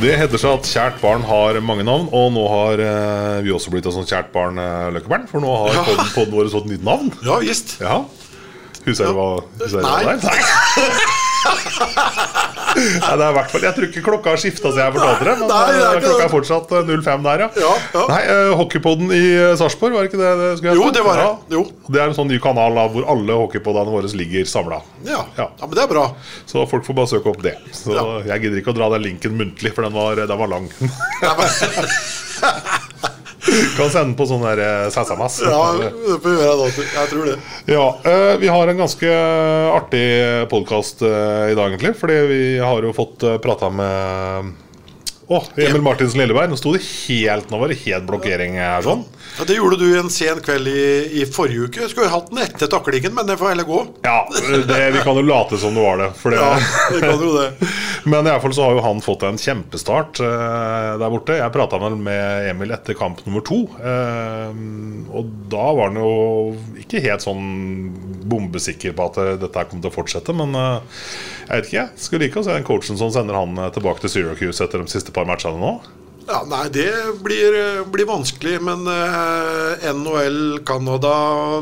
Det heter seg at kjært barn har mange navn, og nå har eh, vi også blitt et sånt kjært barn, eh, Løkkebern. For nå har podden, podden vår fått nytt navn. Ja visst. Ja. Husker du hva husker Nei. hva det er? Nei, det er i hvert fall Jeg tror ikke klokka har skifta siden jeg fortalte det. Men Nei, det er eh, klokka er fortsatt eh, 05 der, ja. Ja, ja. Nei, uh, Hockeypodden i eh, Sarpsborg, var det ikke det det skulle hete? Jo, det var det. Jo. Det er en sånn ny kanal da, hvor alle hockeypoddene våre ligger samla. Ja. Ja. men det er bra. Så folk får bare søke opp det. Så jeg gidder ikke å dra den linken muntlig, for den var, den var lang. Kan sende den på sånn der eh, SMS. ja, det får vi gjøre da. Jeg tror det. Ja, eh, Vi har en ganske artig podkast i dag, egentlig. Fordi vi har jo fått prata med Å, Emil Martinsen Lilleberg. Nå sto det helt Nå var det helt blokkering her sånn. Ja, det gjorde du en sen kveld i, i forrige uke. Skulle jo hatt den etter taklingen, men det får heller gå. Ja, det, vi kan jo late som det var det. Det Ja, vi kan jo det. Men i hvert fall så har jo han fått en kjempestart uh, der borte. Jeg prata med Emil etter kamp nummer to. Uh, og da var han jo ikke helt sånn bombesikker på at eh, dette kom kommer til å fortsette. Men eh, jeg vet ikke. jeg Skulle like å se den coachen som sender han eh, tilbake til Syracuse etter de siste par matchene nå. Ja, Nei, det blir, blir vanskelig, men eh, NHL, Canada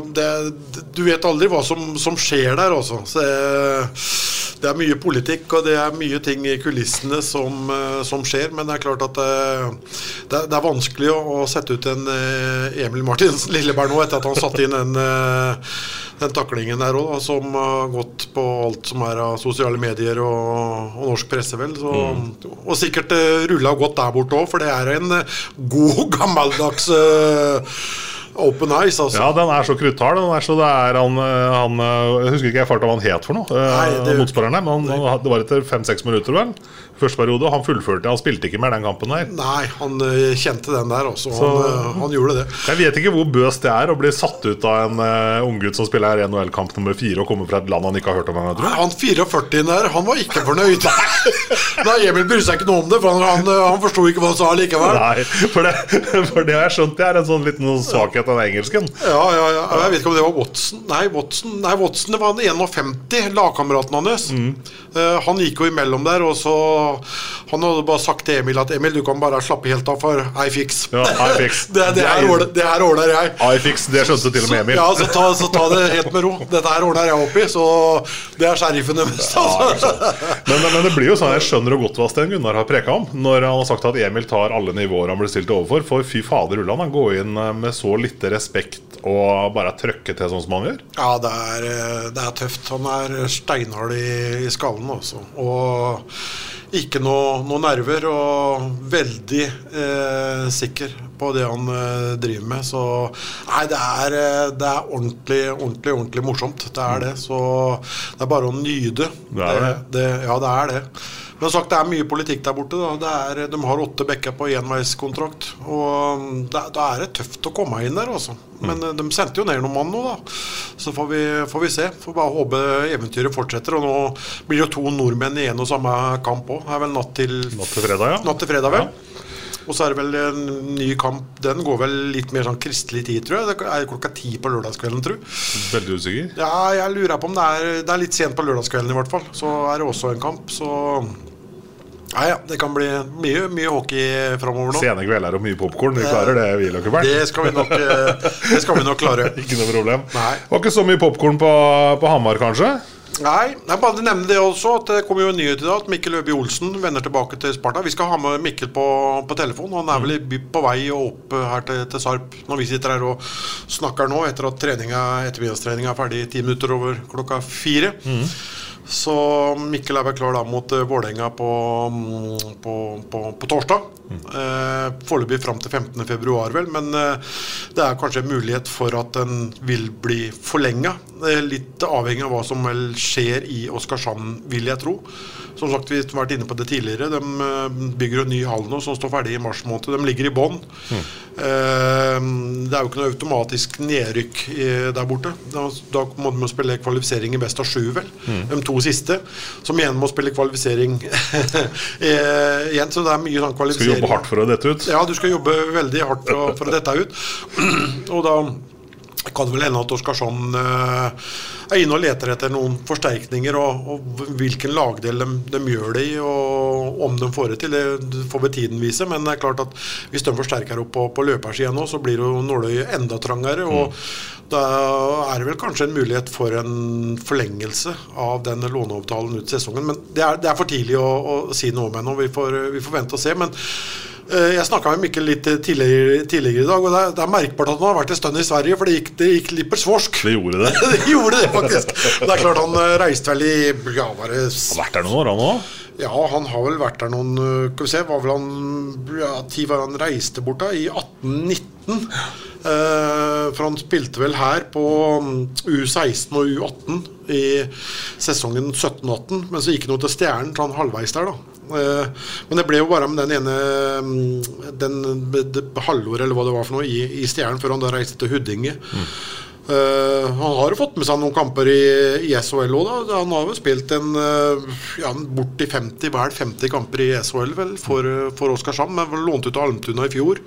Du vet aldri hva som, som skjer der, altså. Det, det er mye politikk, og det er mye ting i kulissene som, eh, som skjer. Men det er klart at eh, det, det er vanskelig å, å sette ut en eh, Emil Martinsen Lilleberg nå, etter at han satte inn en eh, den taklingen der òg, som har gått på alt som er av sosiale medier og, og norsk presse, vel. Så, Og sikkert uh, rulla godt der borte òg, for det er en eh, god, gammeldags eh, Open Eyes, altså. Ja, den er så kruttard. Den er så det er han, eh, han eh, Jeg husker ikke jeg farta hva han het for noe. eh, Nei, det- motspilleren der, men han, det var etter fem-seks minutter, vel? Første periode. Han fullførte, han spilte ikke mer den kampen der. Nei, han kjente den der også. Så- Han, han gjorde det. Jeg vet ikke hvor bøst det er å bli satt ut av en uh, unggutt som spiller NHL-kamp nummer fire og kommer fra et land han ikke har hørt om engang. tror Nei, jeg. Han 44 der, han var ikke fornøyd. Nei, Emil bryr seg ikke noe om det, for han, han, han forsto ikke hva han sa likevel. Nei, for det, for det har jeg skjønt det er en sånn liten svakhet av den engelsken. Ja, ja, ja. Jeg vet ikke om det var Watson. Nei, Watson, Nei, Watson det var han 51, lagkameraten hans. Mm. Uh, han gikk jo imellom der, og så Han hadde bare sagt til Emil at Emil, du kan bare slappe helt av, for I fix. Ja, I fix. det, det, her ordner, det her ordner jeg. iFix, det skjønte til og med Emil. Ja, så ta, så ta det helt med ro. Dette her ordner jeg opp i, så det er sheriffen deres. Altså. Men, men det blir jo sånn, jeg skjønner jo godt hva Sten Gunnar har preka om når han har sagt at Emil tar alle nivåer han blir stilt overfor. For fy fader ulland, han går inn eh, med så lite respekt og bare trøkke til sånn som han gjør. Ja, det er, eh, det er tøft. Han er steinhard i, i skallen også. Og ikke noe, noe nerver, og veldig eh, sikker på det han eh, driver med. Så nei, det er, eh, det er ordentlig, ordentlig, ordentlig morsomt. Det er det. Så det er bare å nyte. Det det. det, ja, det er det. Men sagt, det er mye politikk der borte. Er, de har åtte bekker på enveiskontrakt. Og da, da er det tøft å komme inn der, altså. Men mm. de sendte jo ned noen mann nå, da. Så får vi, får vi se. Får bare håpe eventyret fortsetter. Og nå blir jo to nordmenn i en og samme kamp òg. Det er vel natt til, Natt til fredag, ja. natt til fredag, vel. Og så er det vel en ny kamp. Den går vel litt mer sånn kristelig tid, tror jeg. Det er klokka ti på lørdagskvelden, tror jeg. Veldig usikker. Ja, jeg lurer på om det er, det er litt sent på lørdagskvelden i hvert fall. Så er det også en kamp, så Nei, ja, det kan bli mye, mye hockey framover nå. Sene kvelder og mye popkorn. Vi klarer det, vi, Løkkeberg. Det skal vi nok, eh, det skal vi nok klare. Ikke noe problem. Nei. Var ikke så mye popkorn på, på Hamar, kanskje? Nei, jeg bare nevne det også, at det kommer jo en nyhet i dag at Mikkel Øby Olsen vender tilbake til Sparta. Vi skal ha med Mikkel på, på telefon. Han er vel på vei opp her til, til Sarp når vi sitter her og snakker nå, etter at treninga, ettermiddagstreninga er ferdig ti minutter over klokka fire. Så Mikkel er vel klar da mot uh, Vålerenga på, mm, på, på, på torsdag. Eh, Foreløpig fram til 15.2, vel. Men eh, det er kanskje en mulighet for at den vil bli forlenga. Eh, litt avhengig av hva som vel skjer i Oskarshamn, vil jeg tro. Som sagt, vi har vært inne på det tidligere. De eh, bygger en ny hall nå som står ferdig i mars måned. De ligger i bånn. Eh, det er jo ikke noe automatisk nedrykk i, der borte. Da, da må de spille kvalifisering i best av sju, vel. De to siste. Som igjen må spille kvalifisering eh, igjen. Så det er mye sånn kvalifisering. Skal jobbe hardt for å dette ut. Ja, du skal jobbe veldig hardt for, for å dette ut. og da kan det vel hende at Oskarsson eh, er inne og leter etter noen forsterkninger, og, og hvilken lagdel de, de gjør det i, og om de får det til, det får vel tiden vise. Men det er klart at hvis de forsterker opp på, på løpersida nå, så blir jo nåløyet enda trangere. og da er det vel kanskje en mulighet for en forlengelse av den låneavtalen ut sesongen. Men det er, det er for tidlig å, å si noe om ennå. Vi, får- vi får vente og se. men uh, Jeg snakka med Mikkel litt tidligere, tidligere i dag, og det er, det er merkbart at han har vært en stund i Sverige, for det gikk, det gikk litt persvorsk. Det gjorde det. det gjorde det, faktisk. Det er klart han eh, reiste vel i ja, var det, Har vært der noen år, han òg. ja, han har vel vært der noen øh, Skal vi se, var vel han ja, Tid var han reiste bort da? I 1819. Eh, for han spilte vel her på mm, U16 og U18 i sesongen 17-18. Men så gikk han jo til Stjernen til han halvveis der, da. Eh, men det ble jo bare med den ene mm, Den halvåret eller hva det var for noe i, i Stjernen, før han da reiste til Huddinge. Eh, han har jo fått med seg noen kamper i, i SHL òg, da. Han har jo spilt en uh, ja, borti 50, vel 50 kamper i SHL vel, for, for Oskarshamn. Men lånt ut til Almtuna i fjor.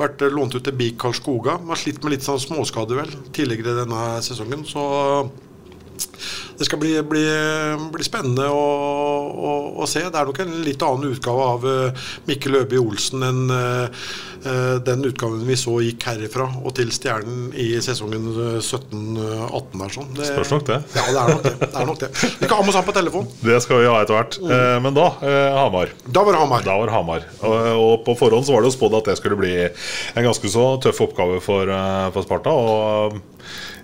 Vært eh, lånt ut til BIK Karlskoga. Har slitt med litt sånn småskader vel tidligere denne sesongen. Så det skal bli, bli, bli spennende å, å, å se. Det er nok en litt annen utgave av eh, Mikkel Øby Olsen enn eh, den utgaven vi så gikk herifra og til Stjernen i sesongen eh, 17-18. Sånn. Det, Spørs nok det. Ja, det er nok det. det, er nok det. Vi kan ha med oss han på telefon. Det skal vi ha etter hvert. Eh, Men da, eh, Hamar. Da var det Hamar. Da var Hamar. Og, og på forhånd så var det jo spådd at det skulle bli en ganske så tøff oppgave for, for Sparta. Og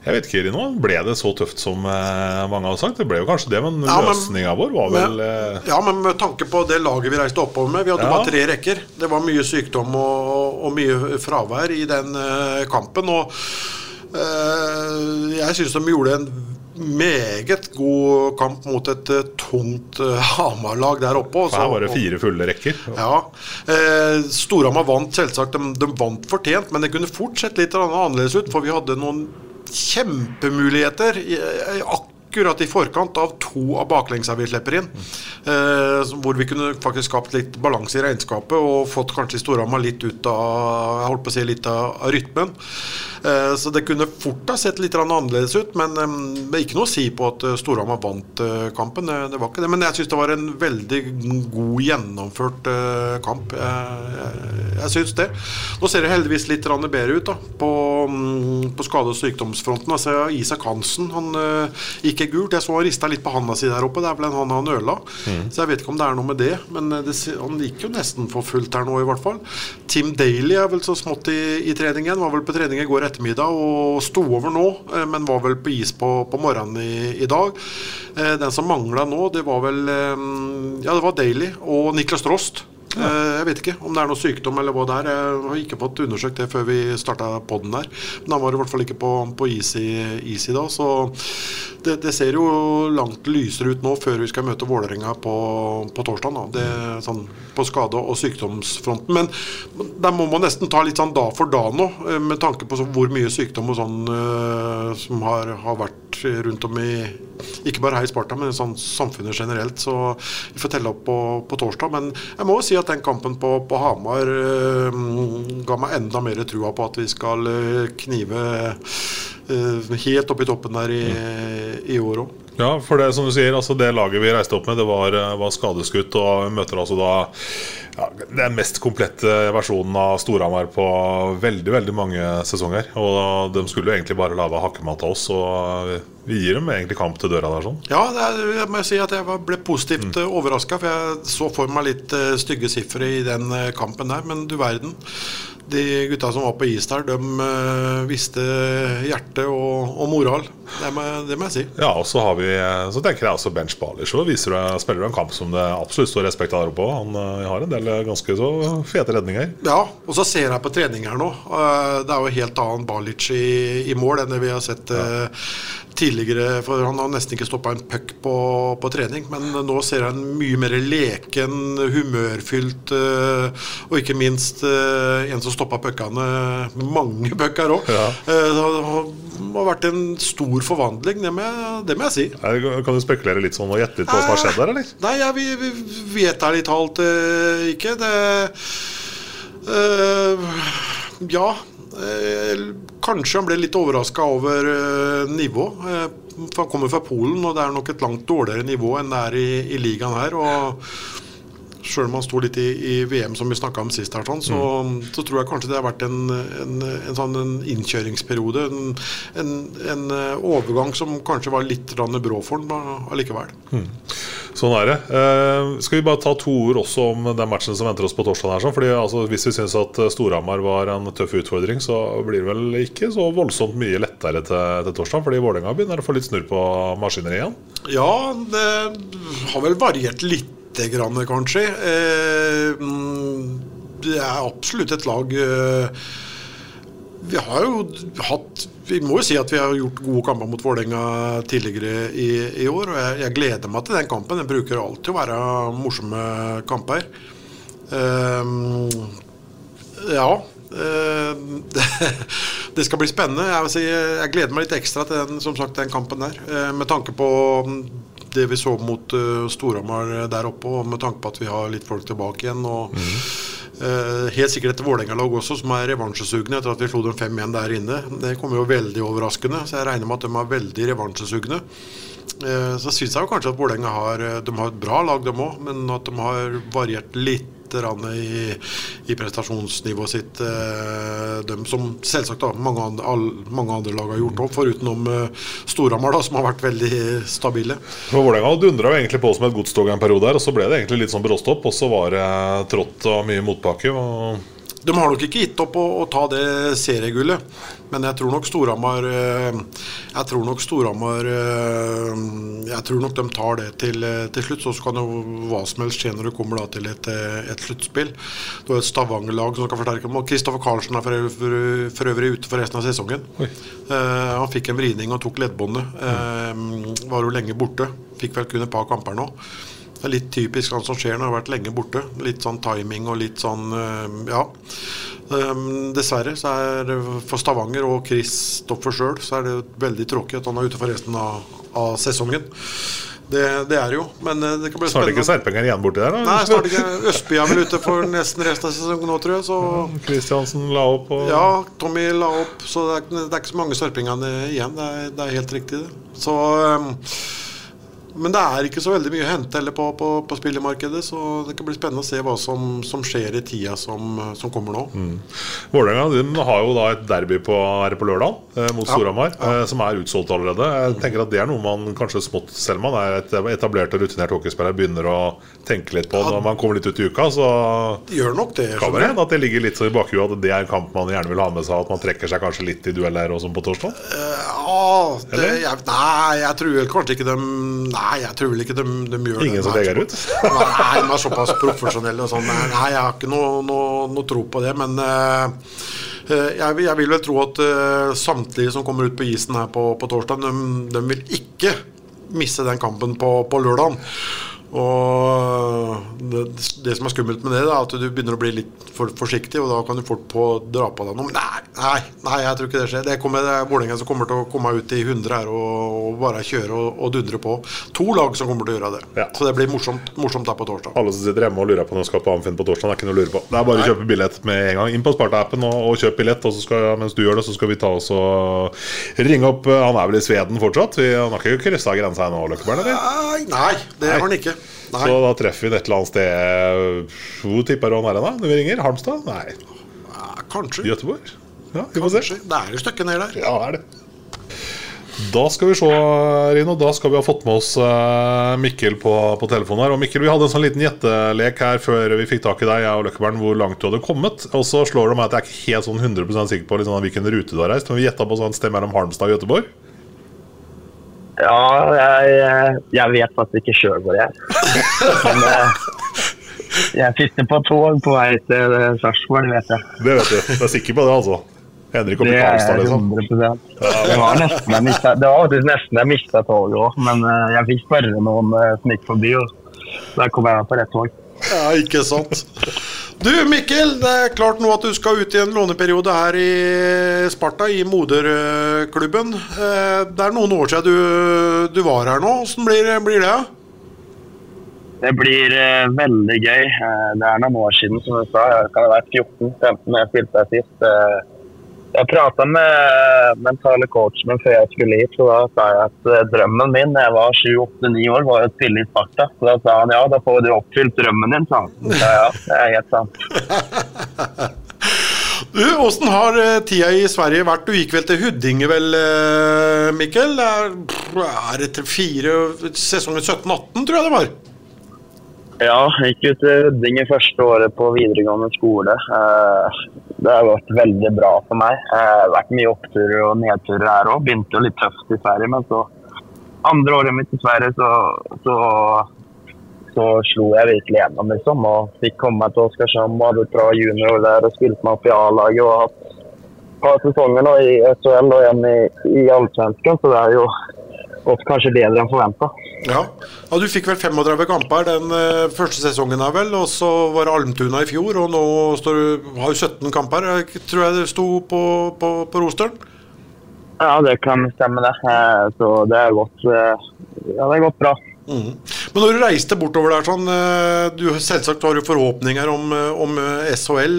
jeg vet ikke, Rino, ble det så tøft som eh, mange har sagt? Det ble jo kanskje det, men Ja, løsninga vår var vel Men, eh, ja, men med tanke på det laget vi reiste oppover med, vi hadde Ja. bare tre rekker. Det var mye sykdom og, og mye fravær i den uh, kampen. Og uh, jeg syns de gjorde en meget god kamp mot et uh, tungt uh, Hamar-lag der oppe. Også, her var det fire fulle rekker. ja. Eh, Storhamar vant selvsagt. De, de vant fortjent, men det kunne fort sett litt annerledes ut, for vi hadde noen kjempemuligheter akkurat i forkant av to av baklengsa vi slipper inn. Eh, hvor vi kunne faktisk skapt litt balanse i regnskapet og fått kanskje Storhamar litt ut av jeg holdt på å si litt av rytmen. Eh, så det kunne fort ha sett litt annerledes ut, men det er ikke noe å si på at eh, Storhamar vant eh, kampen. Det, var ikke det. Men jeg syns det var en veldig god gjennomført kamp. Jeg, jeg, syns det. Nå ser det heldigvis litt bedre ut da, på, mm, på skade- og sykdomsfronten. Altså, Isak Hansen han gikk gult. Jeg så han rista litt på handa si der oppe. Det er vel en hånd han ødela. Så jeg vet ikke om det er noe med det. Men det, han gikk jo nesten for fullt her nå, i hvert fall. Tim Daly er vel så smått i, i trening igjen. Var vel på trening i går ettermiddag og sto over nå, eh, men var vel på is på, på morgenen i, i dag. Eh, Den som mangla nå, det var vel eh, Ja, det var Daly og Niklas Drost. Eh, Jeg vet ikke om det er noe sykdom eller hva det er. Jeg har ikke fått undersøkt det før vi starta poden der. Men han var i hvert fall ikke på, på is, i, is i dag. Så det, det ser jo langt lysere ut nå før vi skal møte Vålerenga på, på torsdag. Sånn, på skade- og sykdomsfronten. Men der må man nesten ta litt sånn da for da nå, eh, med tanke på så hvor mye sykdom og sånn uh, som har, har vært rundt om i Ikke bare her i Sparta, men i sånn samfunnet generelt. Så vi får telle opp på, på torsdag. Men jeg må jo si at den kampen på, på Hamar eh, ga meg enda mer trua på at vi skal eh, knive eh, helt opp i toppen der i, i år òg. Ja, for det som du sier, altså det laget vi reiste opp med, det var, eh, var skadeskutt. Og vi møter altså da ja, den mest komplette versjonen av Storhamar på veldig veldig mange sesonger. Og de skulle jo egentlig bare lage hakkemat av oss, og vi gir dem egentlig kamp til døra der. sånn Ja, det er, jeg må si at jeg ble positivt mm. overraska, for jeg så for meg litt stygge sifre i den kampen der, men du verden. De gutta som var på is der, de uh, visste hjerte og, og moral. Det må, det må, jeg si. Ja, og så, har vi, så tenker jeg også Bench Balic. Så viser du, spiller du en kamp som det absolutt står respekt av på. Han har en del ganske så fete redninger. Ja, og så ser jeg på trening her nå. Det er jo helt annen Balic i, i mål enn det vi har sett ja. Tidligere. For han har nesten ikke stoppa en puck på, på, trening. Men nå ser jeg en mye mer leken, humørfylt og ikke minst en som stoppa puckene. Mange pucker òg. Ja. Det har vært en stor forvandling, det må, jeg, det må jeg si. Kan du spekulere litt sånn og gjette litt på hva som har skjedd der, eller? Nei, ja, vi, vi, vet ærlig talt ikke. Det uh, Ja. Kanskje han ble litt overraska over nivå. han kommer fra Polen, og det er nok et langt dårligere nivå enn det er i, i ligaen her. og Sjøl om han sto litt i, i, VM, som vi snakka om sist, her, sånn, så, mm. så, tror jeg kanskje det har vært en, en, en sånn en innkjøringsperiode. En, en, eh, overgang som kanskje var litt brå for ham allikevel. Mm. Sånn er det. Eh, skal vi bare ta to ord også om den matchen som venter oss på torsdag? Her, sånn? Fordi altså, Hvis vi syns at Storhamar var en tøff utfordring, så blir det vel ikke så voldsomt mye lettere til, til torsdag? Fordi Vålerenga begynner å få litt snurr på maskineriet igjen? Ja, det har vel variert litt lite grann, kanskje. Eh, mm, det er absolutt et lag eh, Vi har jo hatt Vi må jo si at vi har gjort gode kamper mot Vålerenga tidligere i, i, år. og jeg, jeg, gleder meg til den kampen. Den bruker alltid å være morsomme kamper. Uh, ja. Det, skal bli spennende. Jeg, si, jeg, gleder meg litt ekstra til den, sagt, den kampen der. Med tanke på det vi så mot uh, Storhamar der oppe, og med tanke på at vi har litt folk tilbake igjen. og mm. uh, Helt sikkert et Vålerenga-lag også, som er revansjesugne etter at vi slo dem 5-1 der inne. Det kommer jo veldig overraskende, så jeg regner med at de er veldig revansjesugne. Uh, så syns jeg jo kanskje at Vålerenga har, har et bra lag, dem òg, men at de har variert litt i, i prestasjonsnivået sitt. Eh, de som selvsagt da, mange, andre, mange andre lag har gjort opp, forutenom uh, Storhamar, som har vært veldig stabile. Vålerenga dundra egentlig på som et godstog en periode her, og så ble det egentlig litt sånn bråstopp. Og så var det trått og mye motbakke. Og de har nok ikke gitt opp å, å ta det seriegullet, men jeg tror nok Storhamar eh, Jeg tror nok Storhamar eh, Jeg tror nok de tar det til, eh, til slutt. Så kan jo hva som helst skje når det kommer da, til et, et sluttspill. Du har et Stavanger-lag som kan forsterke dem. Kristoffer Karlsen er for, for, for, øvrig ute for resten av sesongen. Uh, han fikk en vridning og tok leddbåndet. Uh, var jo lenge borte. Fikk vel kun et par kamper nå. Det er litt typisk han som skjer når han har vært lenge borte. Litt sånn timing og litt sånn eh, Ja. Um, dessverre så er det for Stavanger og Kristoffer sjøl så er det veldig tråkig at han er ute for resten av, av sesongen. Det, det, er jo, men eh, det kan bli spennende. Snart er ikke Serpenger igjen borti der? Da? Nei, snart ikke. Østby er vel ute for nesten resten av sesongen nå, tror jeg. Så... Kristiansen la opp og Ja, Tommy la opp. Så det er, det er ikke så mange Serpingene igjen. Det er, det er helt riktig, det. Så um, men det er ikke så veldig mye å hente heller på, på, på spillemarkedet, så det kan bli spennende å se hva som, som skjer i tida som, som kommer nå. Mm. Vålerenga har jo da et derby på, her på lørdag eh, mot Storhamar, ja, ja. eh, som er utsolgt allerede. Jeg tenker at Det er noe man kanskje smått, selv om man er et etablert og rutinert hockeyspiller, begynner å tenke litt på ja, når man kommer litt ut i uka. Så gjør nok det, kan det hende at det ligger litt så i bakhuet at det er en kamp man gjerne vil ha med seg, at man trekker seg kanskje litt i dueller og sånn på torsdag? Uh, ja, det, jeg, nei, jeg tror kanskje ikke dem Nei, Nei, jeg tror vel ikke de, de gjør Ingen det. Ingen som legger ut? Nei, de er såpass profesjonelle og sånn. Nei, jeg har ikke noe, noe, noe tro på det. Men uh, jeg, jeg, vil vel tro at uh, samtlige som kommer ut på isen her på, på torsdag, de, de, vil ikke misse den kampen på, på lørdag. Og det, det som er skummelt med det, er at du begynner å bli litt for forsiktig, og da kan du fort på dra på deg noe. Men nei, nei, nei, jeg tror ikke det skjer. Det, kommer, det er Vålerenga som kommer til å komme ut i 100 her og, og bare kjøre og, og dundre på. To lag som kommer til å gjøre det. Ja. Så det blir morsomt, morsomt der på torsdag. Alle som sitter hjemme og lurer på når de skal på Amfinn på torsdag, det er ikke noe å lure på. Det er bare å kjøpe billett med en gang. Inn på Sparta-appen og, og kjøp billett. Og så skal, mens du gjør det, så skal vi ta oss og ringe opp Han er vel i Sveden fortsatt? Vi, han har ikke kryssa grensa ennå, Løkkeberg? Nei, nei, det har han ikke. Nei. Så da treffer vi det et eller annet sted Hvor tipper du han er da? Når vi ringer? Halmstad? Nei. Nei kanskje. Göteborg? Ja, vi får se. Det er et stykke ned der. Ja, det er det. Da skal vi se, Rino. Da skal vi ha fått med oss eh, Mikkel på, på telefonen. her Og Mikkel, Vi hadde en sånn liten gjettelek her før vi fikk tak i deg, jeg og Løkkebern, hvor langt du hadde kommet. Og så slår det meg at jeg er ikke helt sånn 100% sikker på liksom, hvilken rute du har reist. Men vi gjetta på sånn sted mellom Halmstad og Göteborg. Ja, jeg, jeg vet faktisk ikke sjøl hvor jeg er. Men eh, jeg sitter på tog på vei til eh, Sarpsborg, det vet jeg. Det vet du. Du er sikker på det, altså? Henrik og Karlstad, liksom? Det var nesten jeg mistet, det var nesten jeg mista toget òg, men eh, jeg fikk spørre noen som gikk forbi, og der kom jeg på rett tog. Ja, ikke sant. Du Mikkel, det er klart nå at du skal ut i en låneperiode her i Sparta, i moderklubben. Eh, Det er noen år siden du, du var her nå. Hvordan blir, blir det? Det blir eh, veldig gøy. Eh, det er noen år siden, som du sa. Jeg kan ha vært 14-15 da jeg spilte her sist. Jeg prata med mentale coachen før jeg skulle hit, og da sa jeg at eh, drømmen min jeg var 7-8-9 år, var å spille i Sparta. Så da sa han ja, da får du oppfylt drømmen din, sa han. Så ja, det er helt sant. Du, Åssen har eh, tida i Sverige vært? Du gikk vel til Huddinge, vel, eh, Mikkel? Er, det fire sesongen 17-18, tror jeg det var? Ja, gikk ut i første året på videregående skole. Eh, Det har gått veldig bra for meg. Eh, Det har vært mye oppturer og nedturer her òg. Begynte jo litt tøft i Sverige, men så andre året mitt i Sverige så, så, så slo jeg virkelig gjennom, liksom. Og fikk komme meg til Oskarshamn og hadde et bra junior der og spilte meg opp i A-laget. Og hatt et par sesonger nå i SHL og en i, i Allsvenskan, så det er jo gått kanskje bedre enn forventa. Ja. ja, Du fikk vel 35 kamper den eh, første sesongen, her vel, og så var det Almtuna i fjor. Og nå står du, har du 17 kamper, tror jeg det sto på, på, på rosteren. Ja, det kan stemme, det. Eh, Så det har gått, eh, ja, det har gått bra. Mm. Men når du reiste bortover der sånn du, Selvsagt har du forhåpninger om, om SHL,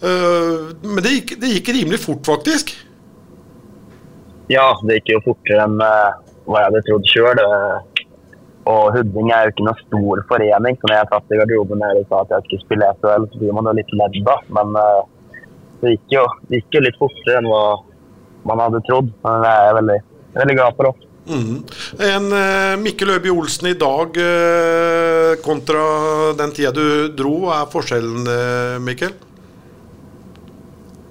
men det gikk, det gikk rimelig fort, faktisk. Ja, det gikk jo fortere enn eh, hva jeg hadde trodd sjøl. Og Hudding er jo ikke noen stor forening, så når jeg satt i garderoben og sa at jeg skulle spille SHL, så blir man jo litt ledd da. Men eh, det gikk, jo, det gikk jo litt fortere enn hva man hadde trodd. Men det er jeg veldig, veldig glad for. Også. Mm. En eh, Mikkel Øby Olsen i dag eh, kontra den tida du dro, hva er forskjellen, eh, Mikkel?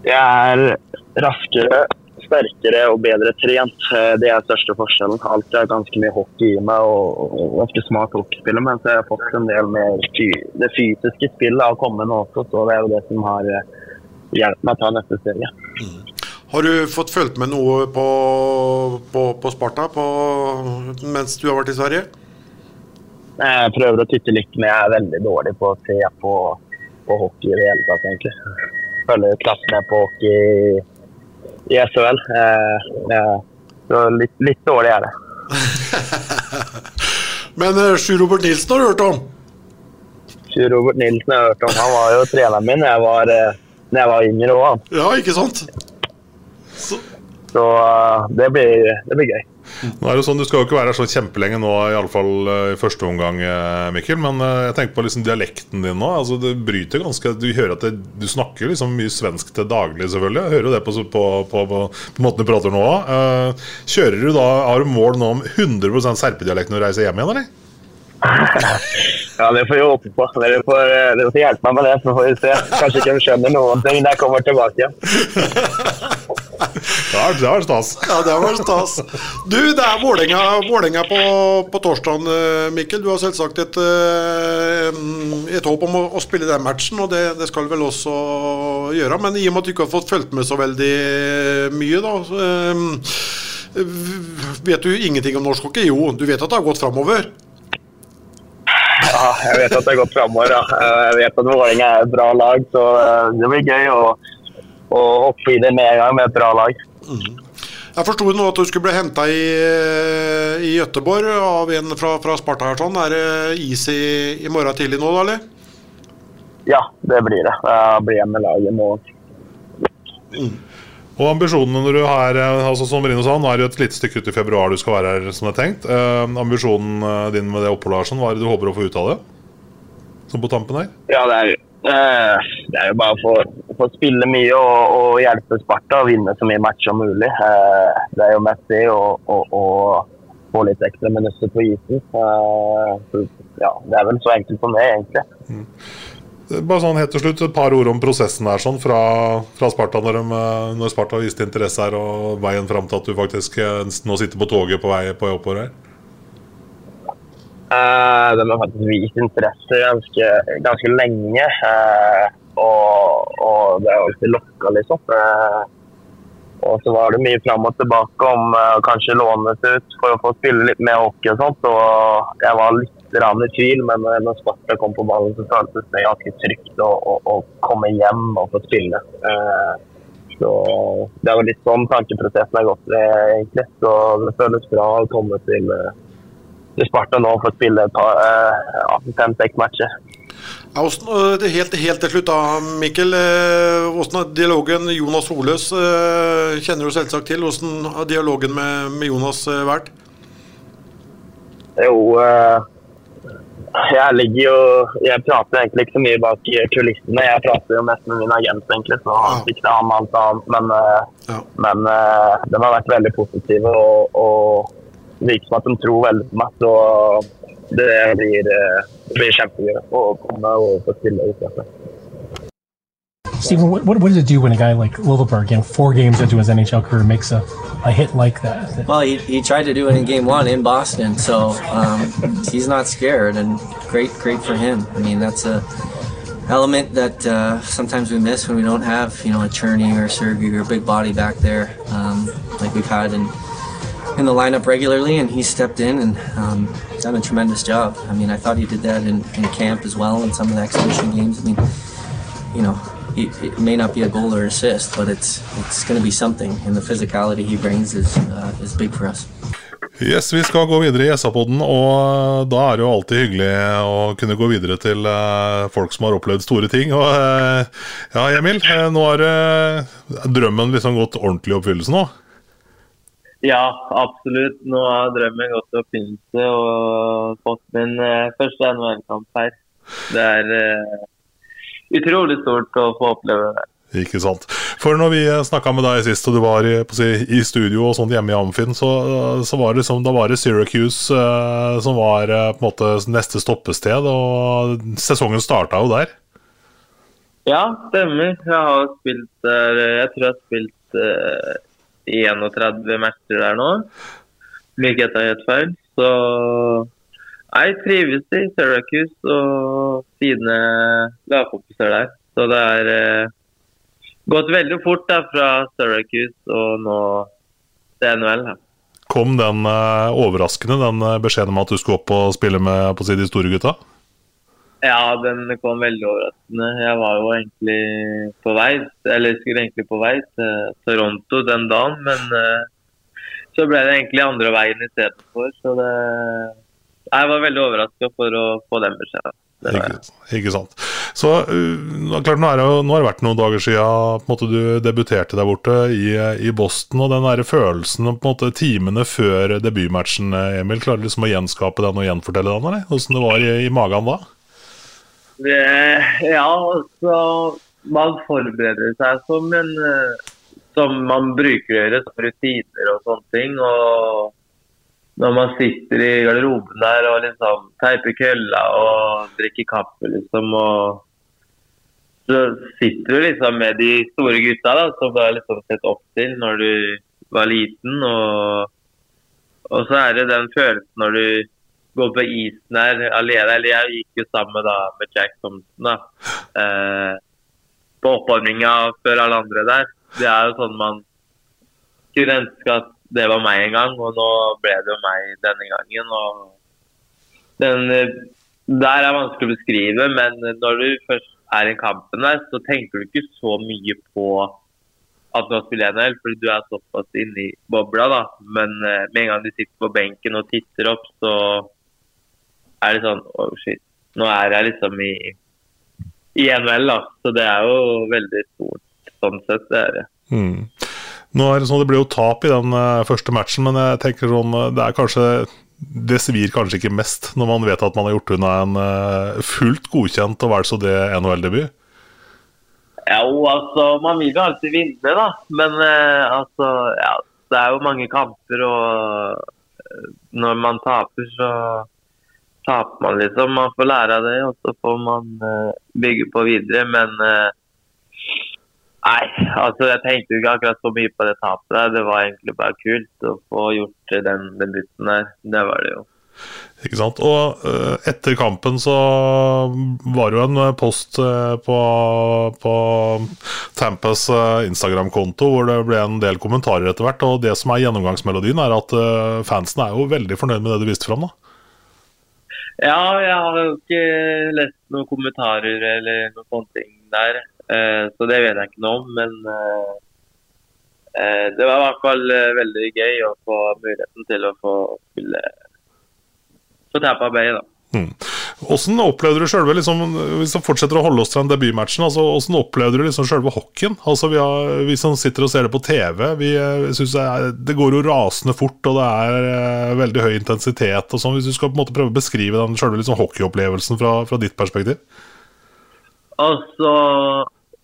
Jeg er raskere, sterkere og bedre trent. Eh, Det er største forskjellen. Alltid er ganske mye hockey i meg og, og ganske smart hockeyspiller, men så har jeg fått en del mer det fysiske spillet kommet nå også, så det er jo det som har eh, hjulpet meg å ta neste steget. Har du fått fulgt med noe på, på, på Sparta på, mens du har vært i Sverige? Jeg prøver å titte litt, men jeg er veldig dårlig på å se på, på hockey i det hele tatt, egentlig. Følger klassen med på hockey i, SHL. Eh, litt, litt dårlig er det. Men eh, Sjur Robert Nilsen har du hørt om? Sjur Robert Nilsen har jeg hørt om. Han var jo treneren min da jeg var, eh, når jeg var yngre òg. Ja, ikke sant? Så Så det blir, det blir gøy. Nå er det sånn, Du skal jo ikke være her så kjempelenge nå, iallfall uh, i første omgang, uh, Mikkel. Men eh, jeg tenker på liksom dialekten din nå. altså Det bryter ganske Du hører at det, du snakker liksom mye svensk til daglig, selvfølgelig. Jeg hører jo det på, på, på, på, måten du prater nå òg. kjører du da, Har du mål nå om 100 serpedialekt når du reiser hjem igjen, eller? Ja, det får vi håpe på. Dere får, eh, dere får hjelpe meg med det, så får vi se. Kanskje ikke de skjønner noen ting når jeg kommer tilbake. Det det er stas. Ja, det var stas. Du, det er Vålerenga, Vålerenga på, på torsdag, Mikkel. Du har selvsagt et, eh, et håp om å, å spille den matchen, og det, det skal du vel også gjøre. Men i og med at du ikke har fått fulgt med så veldig mye, da så, eh, Vet du ingenting om norsk hockey? Jo, du vet at det har gått framover? Ja, jeg vet at det har gått framover. Ja. Jeg vet at Vålerenga er et bra lag, så eh, det blir gøy å, å hoppe i det med en gang med et bra lag. Jeg forsto nå at du skulle bli henta i, i Gøteborg av en fra, fra Sparta. her sånn. Er det is i, i morgen tidlig nå, da, eller? Ja, det blir det. Jeg blir hjemme med laget i morgen. Og ambisjonene når du har altså Som Rino sa, nå er det jo et lite stykke ut i februar du skal være her som det er tenkt. Eh, ambisjonen eh, din med det oppholdet, Arsen, hva er det du håper å få ut av det? Som på tampen her? Ja, det er, eh, det er jo bare å få, få spille mye og, og hjelpe Sparta å vinne så mye matcher som mulig. Eh, det er jo mest det å få litt ekstra minutter på isen. Så, ja, det er vel så enkelt som det, egentlig. Bare sånn helt til slutt, Et par ord om prosessen der sånn fra, fra Sparta når, de, når Sparta viste interesse her, og veien fram til at du faktisk eh, nå sitter på toget på vei på oppover her. Eh, de har faktisk vist interesse ganske, ganske lenge. Uh, og, og det har alltid lokka, liksom. Uh, og så var det mye fram og tilbake om å kanskje lånes ut for å få spille litt mer hockey og sånt. Og jeg var litt grann i tvil, men når Sparta kom på ballen, så føltes det ganske trygt å, å, å komme hjem og få spille. Så det er jo litt sånn tankeprosessen har gått, egentlig. Så det føles bra å komme til uh, Sparta nå for å spille et par eh, fem-seks matcher. Ja, hvordan, det helt, helt til slutt da, Mikkel. Hvordan har dialogen Jonas Holøs øh, kjenner du selvsagt til. Hvordan har dialogen med, med Jonas øh, vært? Jo, eh, jeg ligger jo Jeg prater egentlig ikke så mye bak kulissene. Jeg prater jo mest med min agent, egentlig, så han fikk det an alt annet. Men, eh, men eh, de har vært veldig positive og, og det virker som at de tror veldig på meg. Så det blir, eh, det blir kjempegøy å komme og få spille. ut. Stephen, what, what what does it do when a guy like Lilleberg, you know, four games into his NHL career, makes a, a hit like that? Well, he, he tried to do it in game one in Boston, so um, he's not scared, and great, great for him. I mean, that's a element that uh, sometimes we miss when we don't have, you know, a Cherney or a Sergey or a big body back there, um, like we've had in in the lineup regularly, and he stepped in and um, done a tremendous job. I mean, I thought he did that in, in camp as well in some of the exhibition games. I mean, you know, it, it may not be a goal or assist, but it's it's going to be something, and the physicality he brings is uh, is big for us. Yes, Vi skal gå videre i SA-poden, og da er det jo alltid hyggelig å kunne gå videre til eh, folk som har opplevd store ting. Og eh, ja, Emil, eh, nå har drømmen liksom gått ordentlig i oppfyllelse nå? Ja, absolutt. Nå har drømmen gått i oppfyllelse og fått min eh, første NHL-kamp her. Det er uh, utrolig stort å få oppleve det. Ikke sant. For når vi snakka med deg sist, og du var i, si, i studio og sånt hjemme i Amfinn, så, så var det liksom, da var det Syracuse uh, som var uh, på en måte neste stoppested, og sesongen starta jo der. Ja, stemmer. Jeg har spilt der Jeg tror jeg har spilt eh, 31 matcher der nå. Om ikke jeg helt feil. Så jeg trives i Syracuse og sine lagkompiser der. Så det er eh, gått veldig fort da, fra Syracuse og nå til NHL. her. Kom den eh, overraskende, den eh, beskjeden om at du skulle opp og spille med på si, de store gutta? Ja, den kom veldig overraskende. Jeg var jo egentlig på vei, eller skulle egentlig på vei til Toronto den dagen, men eh, så ble det egentlig andre veien istedenfor. Så det Jeg var veldig overraska for å få den beskjeden. Ikke, ikke sant. Så uh, klart, nå, er det nå har det vært noen dager siden måte, du debuterte der borte i, i Boston. og Den der følelsen på en måte, timene før debutmatchen, eh, Emil, klarer du liksom å gjenskape den og gjenfortelle den? eller? Hvordan det var i, i magen da? Ja, så Man forbereder seg som en eh, Som man bruker å gjøre, som rutiner og sånne ting. og når man sitter i garderoben der og liksom teiper kølla og drikker kaffe, liksom, og så sitter du liksom med de store gutta da, som du har liksom sett opp til når du var liten. Og, og så er det den følelsen når du går på isen her alene. Eller jeg gikk jo sammen da med Jack Thompson da, eh, på oppvarminga før alle andre der. Det er jo sånn man skulle ønske at det var meg en gang, og nå ble det jo meg denne gangen. og den eh, Der er vanskelig å beskrive, men når du først er i kampen der, så tenker du ikke så mye på at nå spiller jeg NHL, fordi du er såpass inne i bobla. da. Men eh, med en gang du sitter på benken og titter opp, så er det sånn Oh shit, nå er jeg liksom i, i NHL, da. Så det er jo veldig stort sånn sett. det er det. Mm. Nå er Det sånn, det blir jo tap i den uh, første matchen, men jeg tenker sånn, eh, det er kanskje det svir kanskje ikke mest når man vet at man har gjort unna en uh, fullt godkjent og vel så det NHL-debut? Jo, altså, man vil jo alltid vinne, da. Men uh, altså, ja, det er jo mange kamper, og uh, når man taper, så taper man liksom. Man får lære av det, og så får man uh, bygge på videre. Men uh, nei, altså, jeg tenkte ikke akkurat så mye på det tapet der. Det var egentlig bare kult å få gjort den debuten der. Det var det jo. Ikke sant? Og uh, etter kampen så var det jo en post på, på Tampas uh, Instagram-konto hvor det ble en del kommentarer etter hvert. Og det som er gjennomgangsmelodien, er at fansen er jo veldig fornøyd med det du viste fram. da. Ja, jeg har jo ikke lest noen kommentarer eller noen sånne ting der. så det vet jeg ikke noe om. Men det var i hvert fall veldig gøy å få muligheten til å få spille på Tampa Bay. da. Mm. Hvordan opplevde du selve, liksom, Hvis vi fortsetter å holde oss til den debutmatchen, altså, hvordan opplevde du liksom selve hockeyen? Altså, vi, har, vi, som sitter og ser det på TV, vi eh, det, det går jo rasende fort, og det er eh, veldig høy intensitet. og sånn, Hvis du skal på en måte prøve å beskrive den selve liksom, hockeyopplevelsen fra, fra, ditt perspektiv? Altså,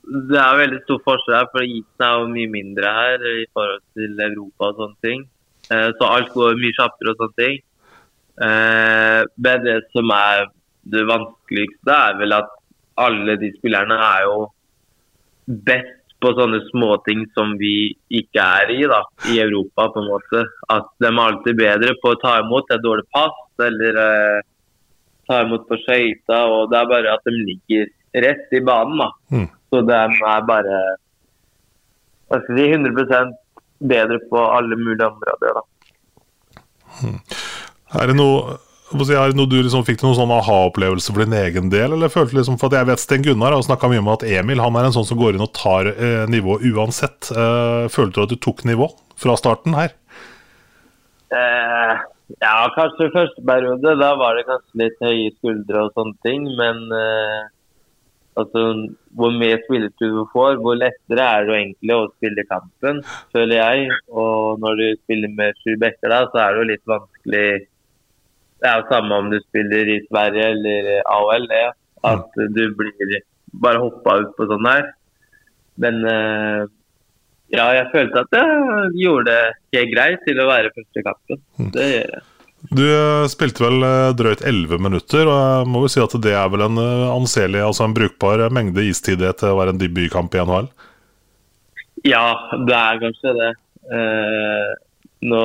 Det er veldig stor forskjell her, for isen er jo mye mindre her i forhold til Europa og sånne ting. Uh, så alt går mye kjappere og sånne ting. Eh, men det som er det vanskeligste, er vel at alle de spillerne er jo best på sånne småting som vi ikke er i da, i Europa. på en måte. At de er alltid bedre på å ta imot et dårlig pass eller eh, ta imot på skøyta. Det er bare at de ligger rett i banen. da. Mm. Så de er bare hva skal si, 100% bedre på alle mulige områder. da. Mm. Er det noe, noe du liksom, Fikk du noen sånn aha-opplevelse for din egen del? Eller følte liksom, for at Jeg vet Sten Gunnar har snakka mye om at Emil han er en sånn som går inn og tar eh, nivå uansett. Eh, følte du at du tok nivå fra starten her? Eh, ja, kanskje første periode. Da var det kanskje litt høye skuldre og sånne ting. Men eh, altså, hvor mer spilletid du får, hvor lettere er det egentlig å spille kampen, føler jeg. Og når du spiller med sju bekker, da, så er det jo litt vanskelig det er jo samme om du spiller i Sverige eller AHL, det. At du blir bare hoppa ut på sånn her. Men uh, ja, jeg følte at jeg gjorde det helt greit til å være første kampen. Mm. Det gjør jeg. Du eh, spilte vel eh, drøyt 11 minutter, og jeg må jo si at det er vel en anselig, altså en brukbar mengde istid til å være en debutkamp i NHL? Ja, det er kanskje det. Uh, nå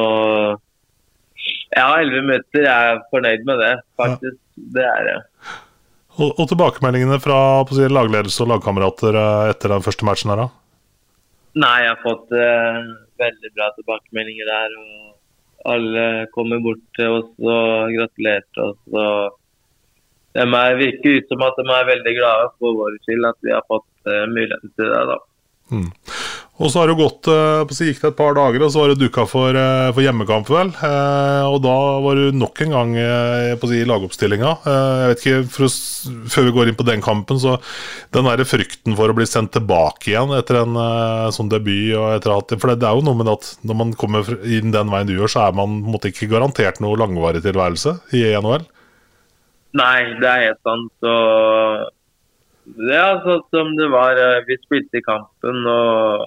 ja, 11 minutter. Jeg er fornøyd med det, faktisk. Ja. Det er jeg. Og, og, tilbakemeldingene fra si, lagledelse og lagkamerater eh, etter den første matchen her, da? Nei, jeg har fått uh, veldig bra tilbakemeldinger der. og Alle kommer bort til oss og gratulerte oss. og de er, virker ut som at de er veldig glade for vår skyld at vi har fått uh, muligheten til det. da. Mm. Og så har det gått uh, så gikk det et par dager, og så var det dukka for, uh, for, hjemmekamp, vel. Uh, og da var du nok en gang på si, lagoppstillinga. jeg vet ikke, for, Før vi går inn på den kampen, så den der frykten for å bli sendt tilbake igjen etter en sånn debut og etter at, For det, er jo noe med at når man kommer inn den veien du gjør, så er man måtte ikke garantert noe langvarig tilværelse i NHL. Nei, det er helt sant. Og det er sånn som det var. Vi spilte i kampen, og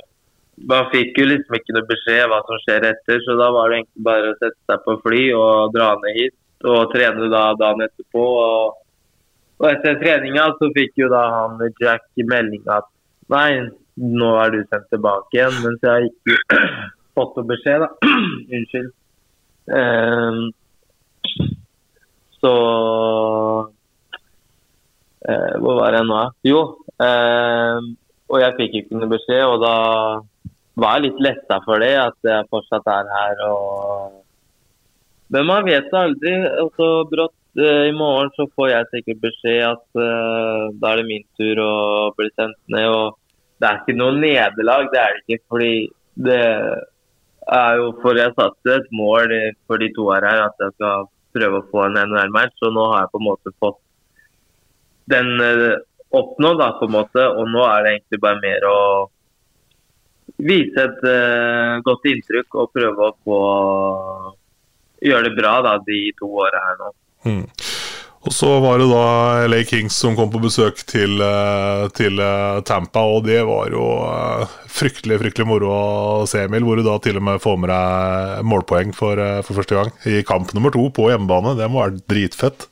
man fikk jo liksom ikke noe beskjed hva som skjer etter, så da var det egentlig bare å sette seg på fly og dra ned hit og trene da dagen etterpå. Og, og etter treninga så fikk jo da han Jack melding at nei, nå er du sendt tilbake igjen. Mens jeg ikke fått noe beskjed, da. Unnskyld. Um, så uh, Hvor var jeg nå? Jo. Um, og jeg fikk ikke noe beskjed, og da var litt letta for det, at jeg fortsatt er her. og men man vet aldri. og så Brått eh, i morgen så får jeg sikkert beskjed at uh, da er det min tur å bli sendt ned. og Det er ikke noe nederlag, det er det ikke. fordi det er jo for jeg satte et mål for de to her at jeg skal prøve å få en NHL-match. Og nå har jeg på en måte fått den uh, oppnådd, da, på en måte. Og nå er det egentlig bare mer å vise et uh, godt inntrykk og prøve å få gjøre det bra da, de to åra her nå. Mm. Og så var det da LA Kings som kom på besøk til, eh, til Tampa, og det var jo fryktelig fryktelig moro å se, Emil. Hvor du da til og med får med deg målpoeng for, for første gang i kamp nummer to på hjemmebane. Det må være dritfett.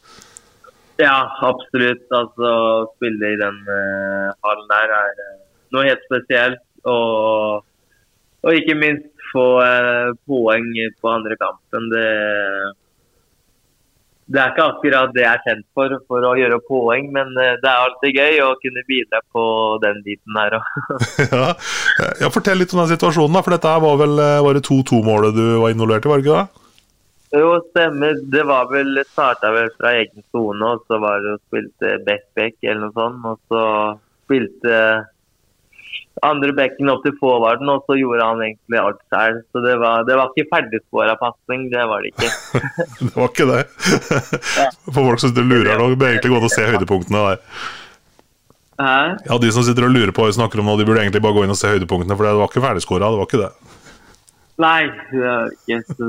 Ja, absolutt. Altså, Å spille i den uh, hallen der er uh, noe helt spesielt. Og, og ikke minst få eh, poeng på andre kampen. Det, det er ikke akkurat det jeg er kjent for, for å gjøre poeng, men det er alltid gøy å kunne bidra på den biten her òg. ja. ja, fortell litt om den situasjonen, da, for dette var vel var det 2-2-målet du var involvert i, var det ikke det? Jo, stemmer. Det var vel starta vel fra egen sone, og så var det og spilte back-back eller noe sånt. Og så spilte andre bekken opp til forwarden, og så gjorde han egentlig alt selv. Så det var, det var ikke ferdigspåra pasning, det var det ikke. det var ikke det. For folk som sitter og lurer nå, bør egentlig gå an å se høydepunktene der. Hæ? Ja, De som sitter og lurer på hva vi snakker om nå, de burde egentlig bare gå inn og se høydepunktene, for det var ikke ferdigskåra, det var ikke det. Nei, det var ikke så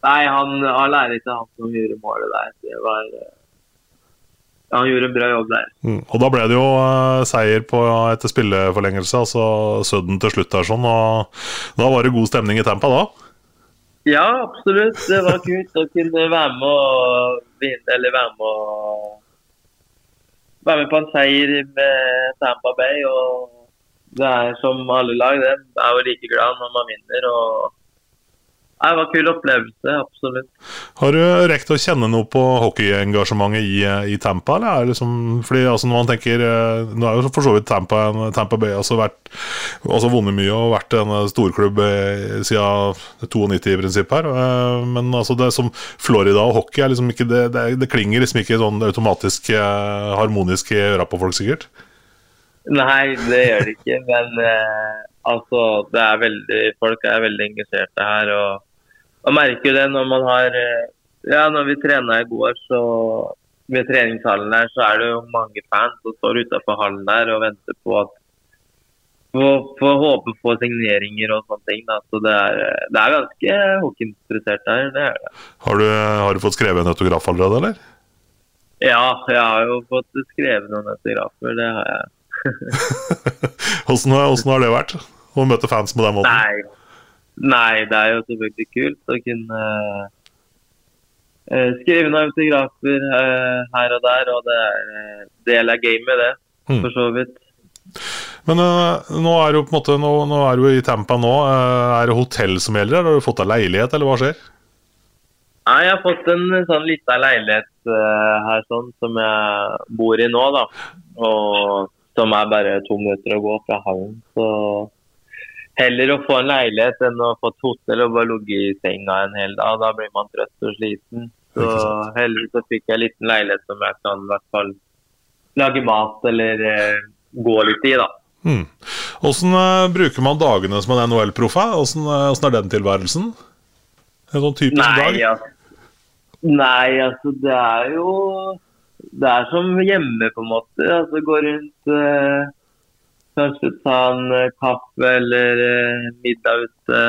Nei, han, all ære ikke han som gjorde målet der. Det var, han gjorde en bra jobb der. Mm. Og da ble det jo uh, seier på, etter spilleforlengelse, altså Sudden til slutt der sånn. Og da var det god stemning i Tampa da? Ja, absolutt. Det var kult å kunne være med og vinne, eller være med og være med på en seier med Tampa Bay. og det er som alle lag, det er jo like glad når man vinner. og det var en kul opplevelse, absolutt. Har du rekt å kjenne noe på hockeyengasjementet i, i Tampa? Eller er det liksom, fordi altså når man tenker eh, Nå er jo for så vidt Tampa, Tampa Bay altså vært, altså vunnet mye og vært en storklubb eh, siden 92 i prinsipp her. Eh, men altså det som Florida og hockey er liksom ikke det, det, det klinger liksom ikke sånn automatisk harmonisk i øra på folk, sikkert? Nei, det gjør det ikke. Men eh, altså, det er veldig, folk er veldig engasjerte her. og man merker det når man har eh, Ja, når vi trena i går, så ved treningshallen der, så er det jo mange fans som står utafor hallen der og venter på at Får håpe på signeringer og sånne ting. Da. Så det er, det er ganske hockeyinteressert her. Det er det. Har du, har du fått skrevet en autograf allerede, eller? Ja, jeg har jo fått skrevet noen autografer. Det har jeg. hvordan, hvordan har det vært å møte fans på den måten? Nei, Nei, det er jo selvfølgelig kult å kunne uh, skrive noen autografer uh, her og der. Og det er uh, del av gamet, det. Mm. For så vidt. Men nå er du på en måte nå, nå er du i Tampa nå. er det hotell som gjelder, eller har du fått deg leilighet, eller hva skjer? Nei, jeg har fått en sånn lita leilighet her sånn som jeg bor i nå, da. Og som er bare to minutter å gå fra hallen. Så heller å få en leilighet enn å få et hotell og bare ligge i senga en hel dag. Da blir man trøtt og sliten. Så heller så fikk jeg en liten leilighet som jeg kan i hvert fall lage mat eller eh, gå litt i, da. Mm. Hvordan uh, bruker man dagene som en NHL-proff? Hvordan, uh, hvordan, er den tilværelsen? En sånn typisk Nei, dag? Altså, Nei, altså det er jo Det er som hjemme, på en måte. Altså Gå rundt uh, Kanskje ta en eh, kaffe eller uh, middag ute.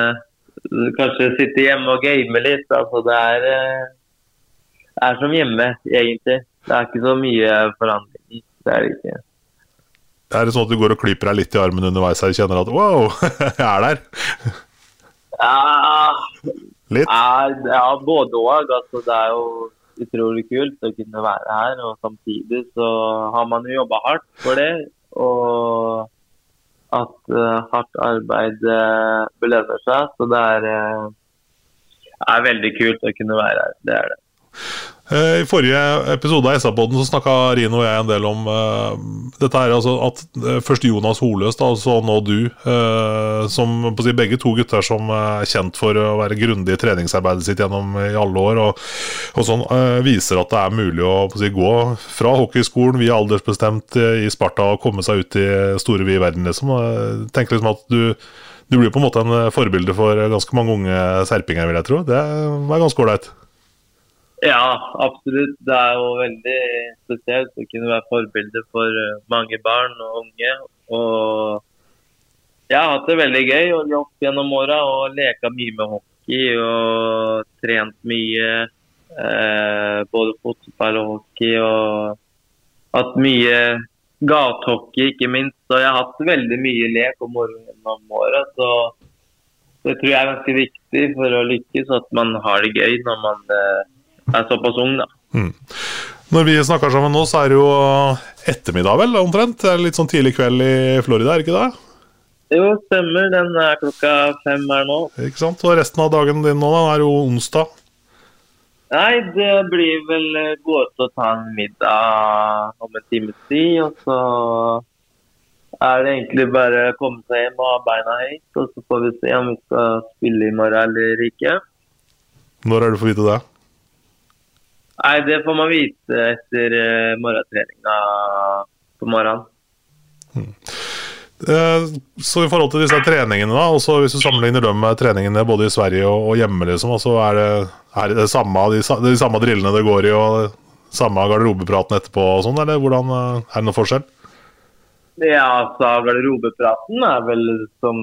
Kanskje sitte hjemme og game litt. Altså, det er, uh, er som hjemme, egentlig. Det er ikke så mye forandring. Det er det ikke. Er det sånn at du går og klyper deg litt i armen underveis og kjenner at wow, jeg er der? Ja, litt? Ja, både òg. Altså, det er jo utrolig kult å kunne være her. Og samtidig så har man jo jobba hardt for det. Og at uh, hardt arbeid uh, belønner seg. Så det er, uh, er, veldig kult å kunne være her. Det er det. Eh, I forrige episode av SA-podden så snakka Rino og jeg en del om uh, dette her, altså at uh, først Jonas Holøs, da, og så nå du, uh, som på å si, begge to gutter som er kjent for å være grundig i treningsarbeidet sitt gjennom i alle år, og, og sånn, viser at det er mulig å, å si, gå fra hockeyskolen via aldersbestemt i Sparta og komme seg ut i store vide verden, liksom. Tenk liksom at du du blir på en måte en forbilde for ganske mange unge serpinger, vil jeg tro. Det er ganske ålreit. Ja, absolutt. Det er jo veldig spesielt å kunne være forbilde for eh, mange barn og unge. Og jeg har hatt det veldig gøy og opp gjennom åra og leka mye med hockey og trent mye. Eh, både fotball og hockey og hatt mye gatehockey, ikke minst. Og jeg har hatt veldig mye lek og moro gjennom åra. Så det tror jeg er ganske viktig for å lykkes, at man har det gøy når man eh, er såpass ung, da. Mm. Når vi snakker sammen nå, så er det jo ettermiddag, vel, omtrent? Det litt sånn tidlig kveld i Florida, er det ikke det? Jo, stemmer. Den er klokka fem her nå. Ikke sant. Og resten av dagen din nå, da, er jo onsdag? Nei, det blir vel gå ut og ta en middag om en times tid. Og så er det egentlig bare å komme seg hjem og ha beina høyt. Og så får vi se om vi skal spille i morgen eller ikke. Når er det får vite det? Nei, det får man vite etter uh, morgentreninga på morgenen. Hmm. Uh, så i forhold til disse treningene, da, også hvis du sammenligner dem med treningene både i Sverige og, hjemme, liksom, altså er, det, er det samme, de, de, samme drillene det går i, og samme garderobepraten etterpå og sånn, eller hvordan, uh, er det noen forskjell? Ja, altså garderobepraten er vel som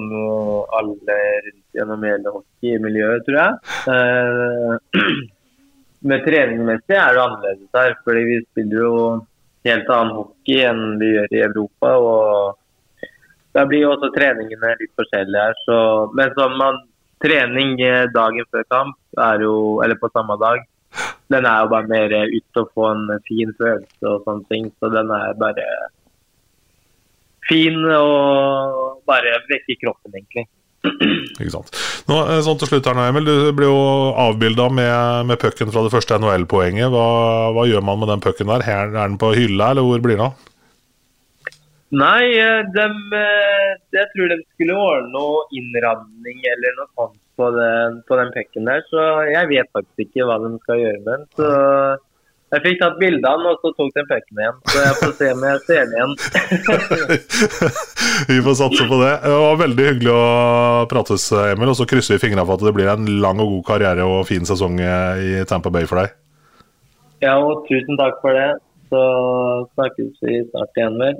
alle rundt gjennom hele hockeymiljøet, tror jeg. Med treningsmessig er det annerledes her. fordi vi spiller jo helt annen hockey enn vi gjør i Europa. og Da blir jo også treningene litt forskjellige her. Så, men som man, trening dagen før kamp, jo, eller på samme dag, den er jo bare mer ut og få en fin følelse og sånne ting. Så den er bare fin og bare vekker kroppen, egentlig. Ikke sant. Nå, eh, sånn til slutt her nå, Emil. Du blir jo avbilda med, med pucken fra det første NHL-poenget. Hva, hva, gjør man med den pucken der? Er den på hylla, eller hvor blir den av? Nei, eh, de, eh, jeg tror de skulle ordne noe innramning eller noe sånt på den, på den pucken der. Så jeg vet faktisk ikke hva de skal gjøre med den. Så jeg fikk tatt bilde av den, og så tok den pucken igjen. Så jeg får se om jeg ser den igjen. vi får satse på det. Det var veldig hyggelig å prates, Emil. Og så krysser vi fingrene for at det blir en lang og god karriere og fin sesong i Tampa Bay for deg. Ja, og tusen takk for det. Så snakkes vi snart igjen mer.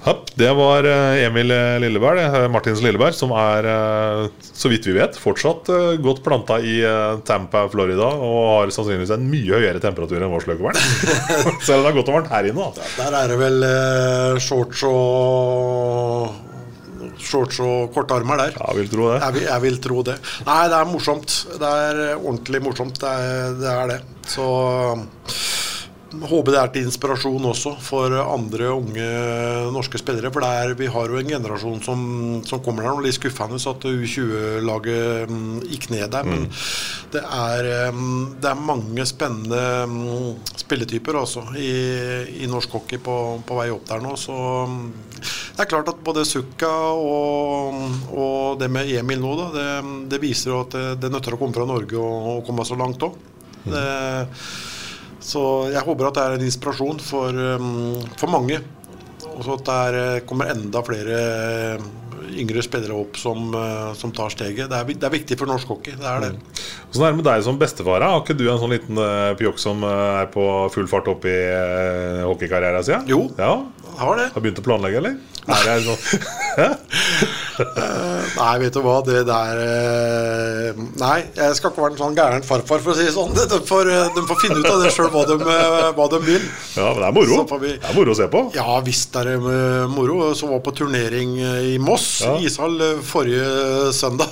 Ja, det var eh, Emil Lilleberg, eh, Martins Lilleberg, som er, eh, så vidt vi vet, fortsatt godt planta i Tampa, Florida, og har sannsynligvis en mye høyere temperatur enn vår sløkevern. Selv om det er godt og varmt her inne. Da. Der er det vel shorts og shorts og korte armer der. Jeg vil tro det. Jeg vil, jeg vil, tro det. Nei, det er morsomt. Det er ordentlig morsomt. Det er det. Er det. Så håper det er til inspirasjon også for andre unge norske spillere. For er, vi har jo en generasjon som, som kommer der. Litt skuffende at U20-laget mm, gikk ned der. Men mm. det, er, mm, det, er, mange spennende mm, spilletyper også i, i norsk hockey på, på, vei opp der nå. Så det er klart at både Sukka og, og det med Emil nå, da, det, det viser jo at det, det nøtter å komme fra Norge og, og komme så langt òg. Så jeg håper at det er en inspirasjon for, um, for mange. Og så at det eh, kommer enda flere eh, yngre spillere opp som, eh, som tar steget. Det er, det er, viktig for norsk hockey. Det er det. Mm. Sånn er det med deg som bestefar? Har ikke du en sånn liten uh, pjokk som er på full fart opp i uh, hockeykarrieren sin? Jo, ja. har det. Har begynt å planlegge, eller? Er det sånn? nei, vet du hva, det der uh, Nei, jeg skal ikke være en sånn gæren farfar, for å si det sånn. De får, de får finne ut av det sjøl hva, hva, de vil. Ja, men det er moro. Vi, det er moro å se på. Ja visst er det moro. Så var på turnering i Moss, ja. ishall, forrige søndag.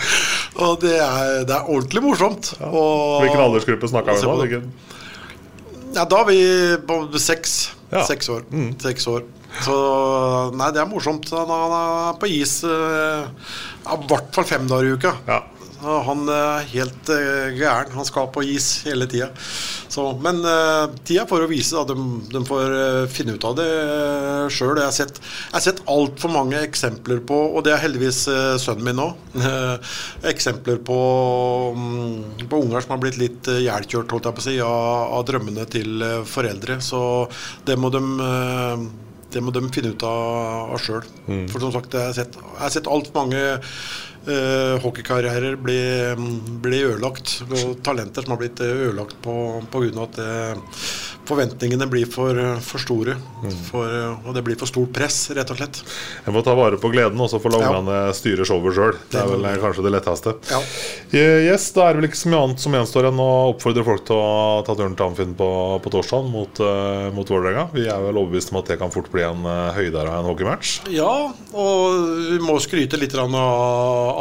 og det er, det er ordentlig morsomt. Ja. Og, Hvilken aldersgruppe snakka vi om? Ja, da er vi på seks. Ja. Seks år. Mm. Seks år. Så nei, det er morsomt. Han er på is i hvert fall fem dager i uka. Ja. Han er helt uh, gæren. Han skal på is hele tida. Men uh, tida får å vise. da, De, de får uh, finne ut av det uh, sjøl. Jeg har sett, jeg sett altfor mange eksempler på, og det er heldigvis uh, sønnen min nå, eksempler på, um, på unger som har blitt litt å si, av, av drømmene til foreldre. Så det må de det må de finne ut av, av sjøl. Mm. For som sagt, jeg har sett, jeg har sett altfor mange uh, hockeykarrierer bli, bli, ødelagt. Og talenter som har blitt ødelagt pga. at uh, forventningene blir for, for store. Mm. For, og det blir for stort press, rett og slett. En må ta vare på gleden, og så får la ja. ungene styre showet sjøl. Det er vel kanskje det letteste. Ja. Yes, Da er det vel ikke så mye annet som gjenstår enn å oppfordre folk til å ta turen til Amfinn på, på torsdag mot, uh, mot Vålerenga. Vi er vel overbevist om at det kan fort bli en uh, høydere av en hockeymatch? Ja, og vi må skryte litt av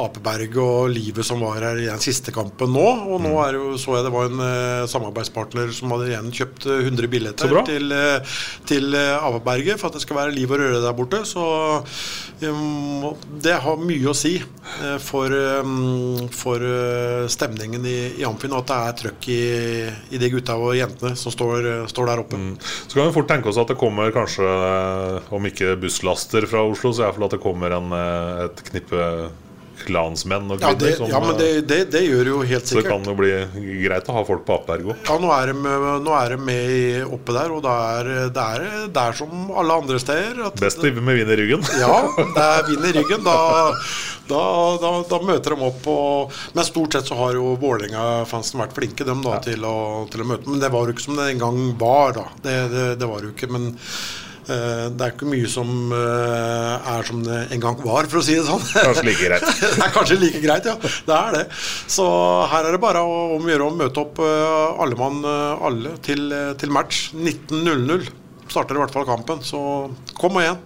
Apeberg og livet som var her i den siste kampen nå. Og nå mm. er jo, så jeg det var en uh, samarbeidspartner som hadde igjen kjøpt 100 billetter til, uh, til Averberget for at det skal være liv og røre der borte. Så um, det har mye å si for, for stemningen i, i Amfinn, og at det er trøkk i, i de gutta og jentene som står, står der oppe. Mm. Så kan vi fort tenke oss at det kommer kanskje, om ikke busslaster fra Oslo, så iallfall at det kommer en, et knippe klansmenn og kvinner. Ja, det, ja men det, det, det, gjør jo helt sikkert. Så det kan jo bli greit å ha folk på Apergo. Ja, nå er, de, nå er de med oppe der, og det er, det er, er som alle andre steder. Best med vin i ryggen. Ja, det er vin i ryggen. Da, da, da, da møter de opp. Og, men stort sett så har jo Vålerenga-fansen vært flinke dem da, ja. til, å, til, å, møte. Men det var jo ikke som det en gang var. da. Det, var jo ikke. men Eh, det er ikke mye som eh, er som det en gang var, for å si det sånn. Kanskje like greit. det er kanskje like greit, ja. Det er det. Så her er det bare om å gjøre å møte opp eh, alle mann alle til, til match. 19.00 starter i hvert fall kampen, så kom og igjen.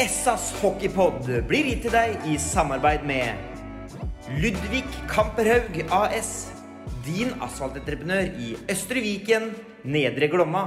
Essas hockeypod blir gitt til deg i samarbeid med Ludvig Kamperhaug AS. Din asfaltentreprenør i Østre Viken, Nedre Glomma.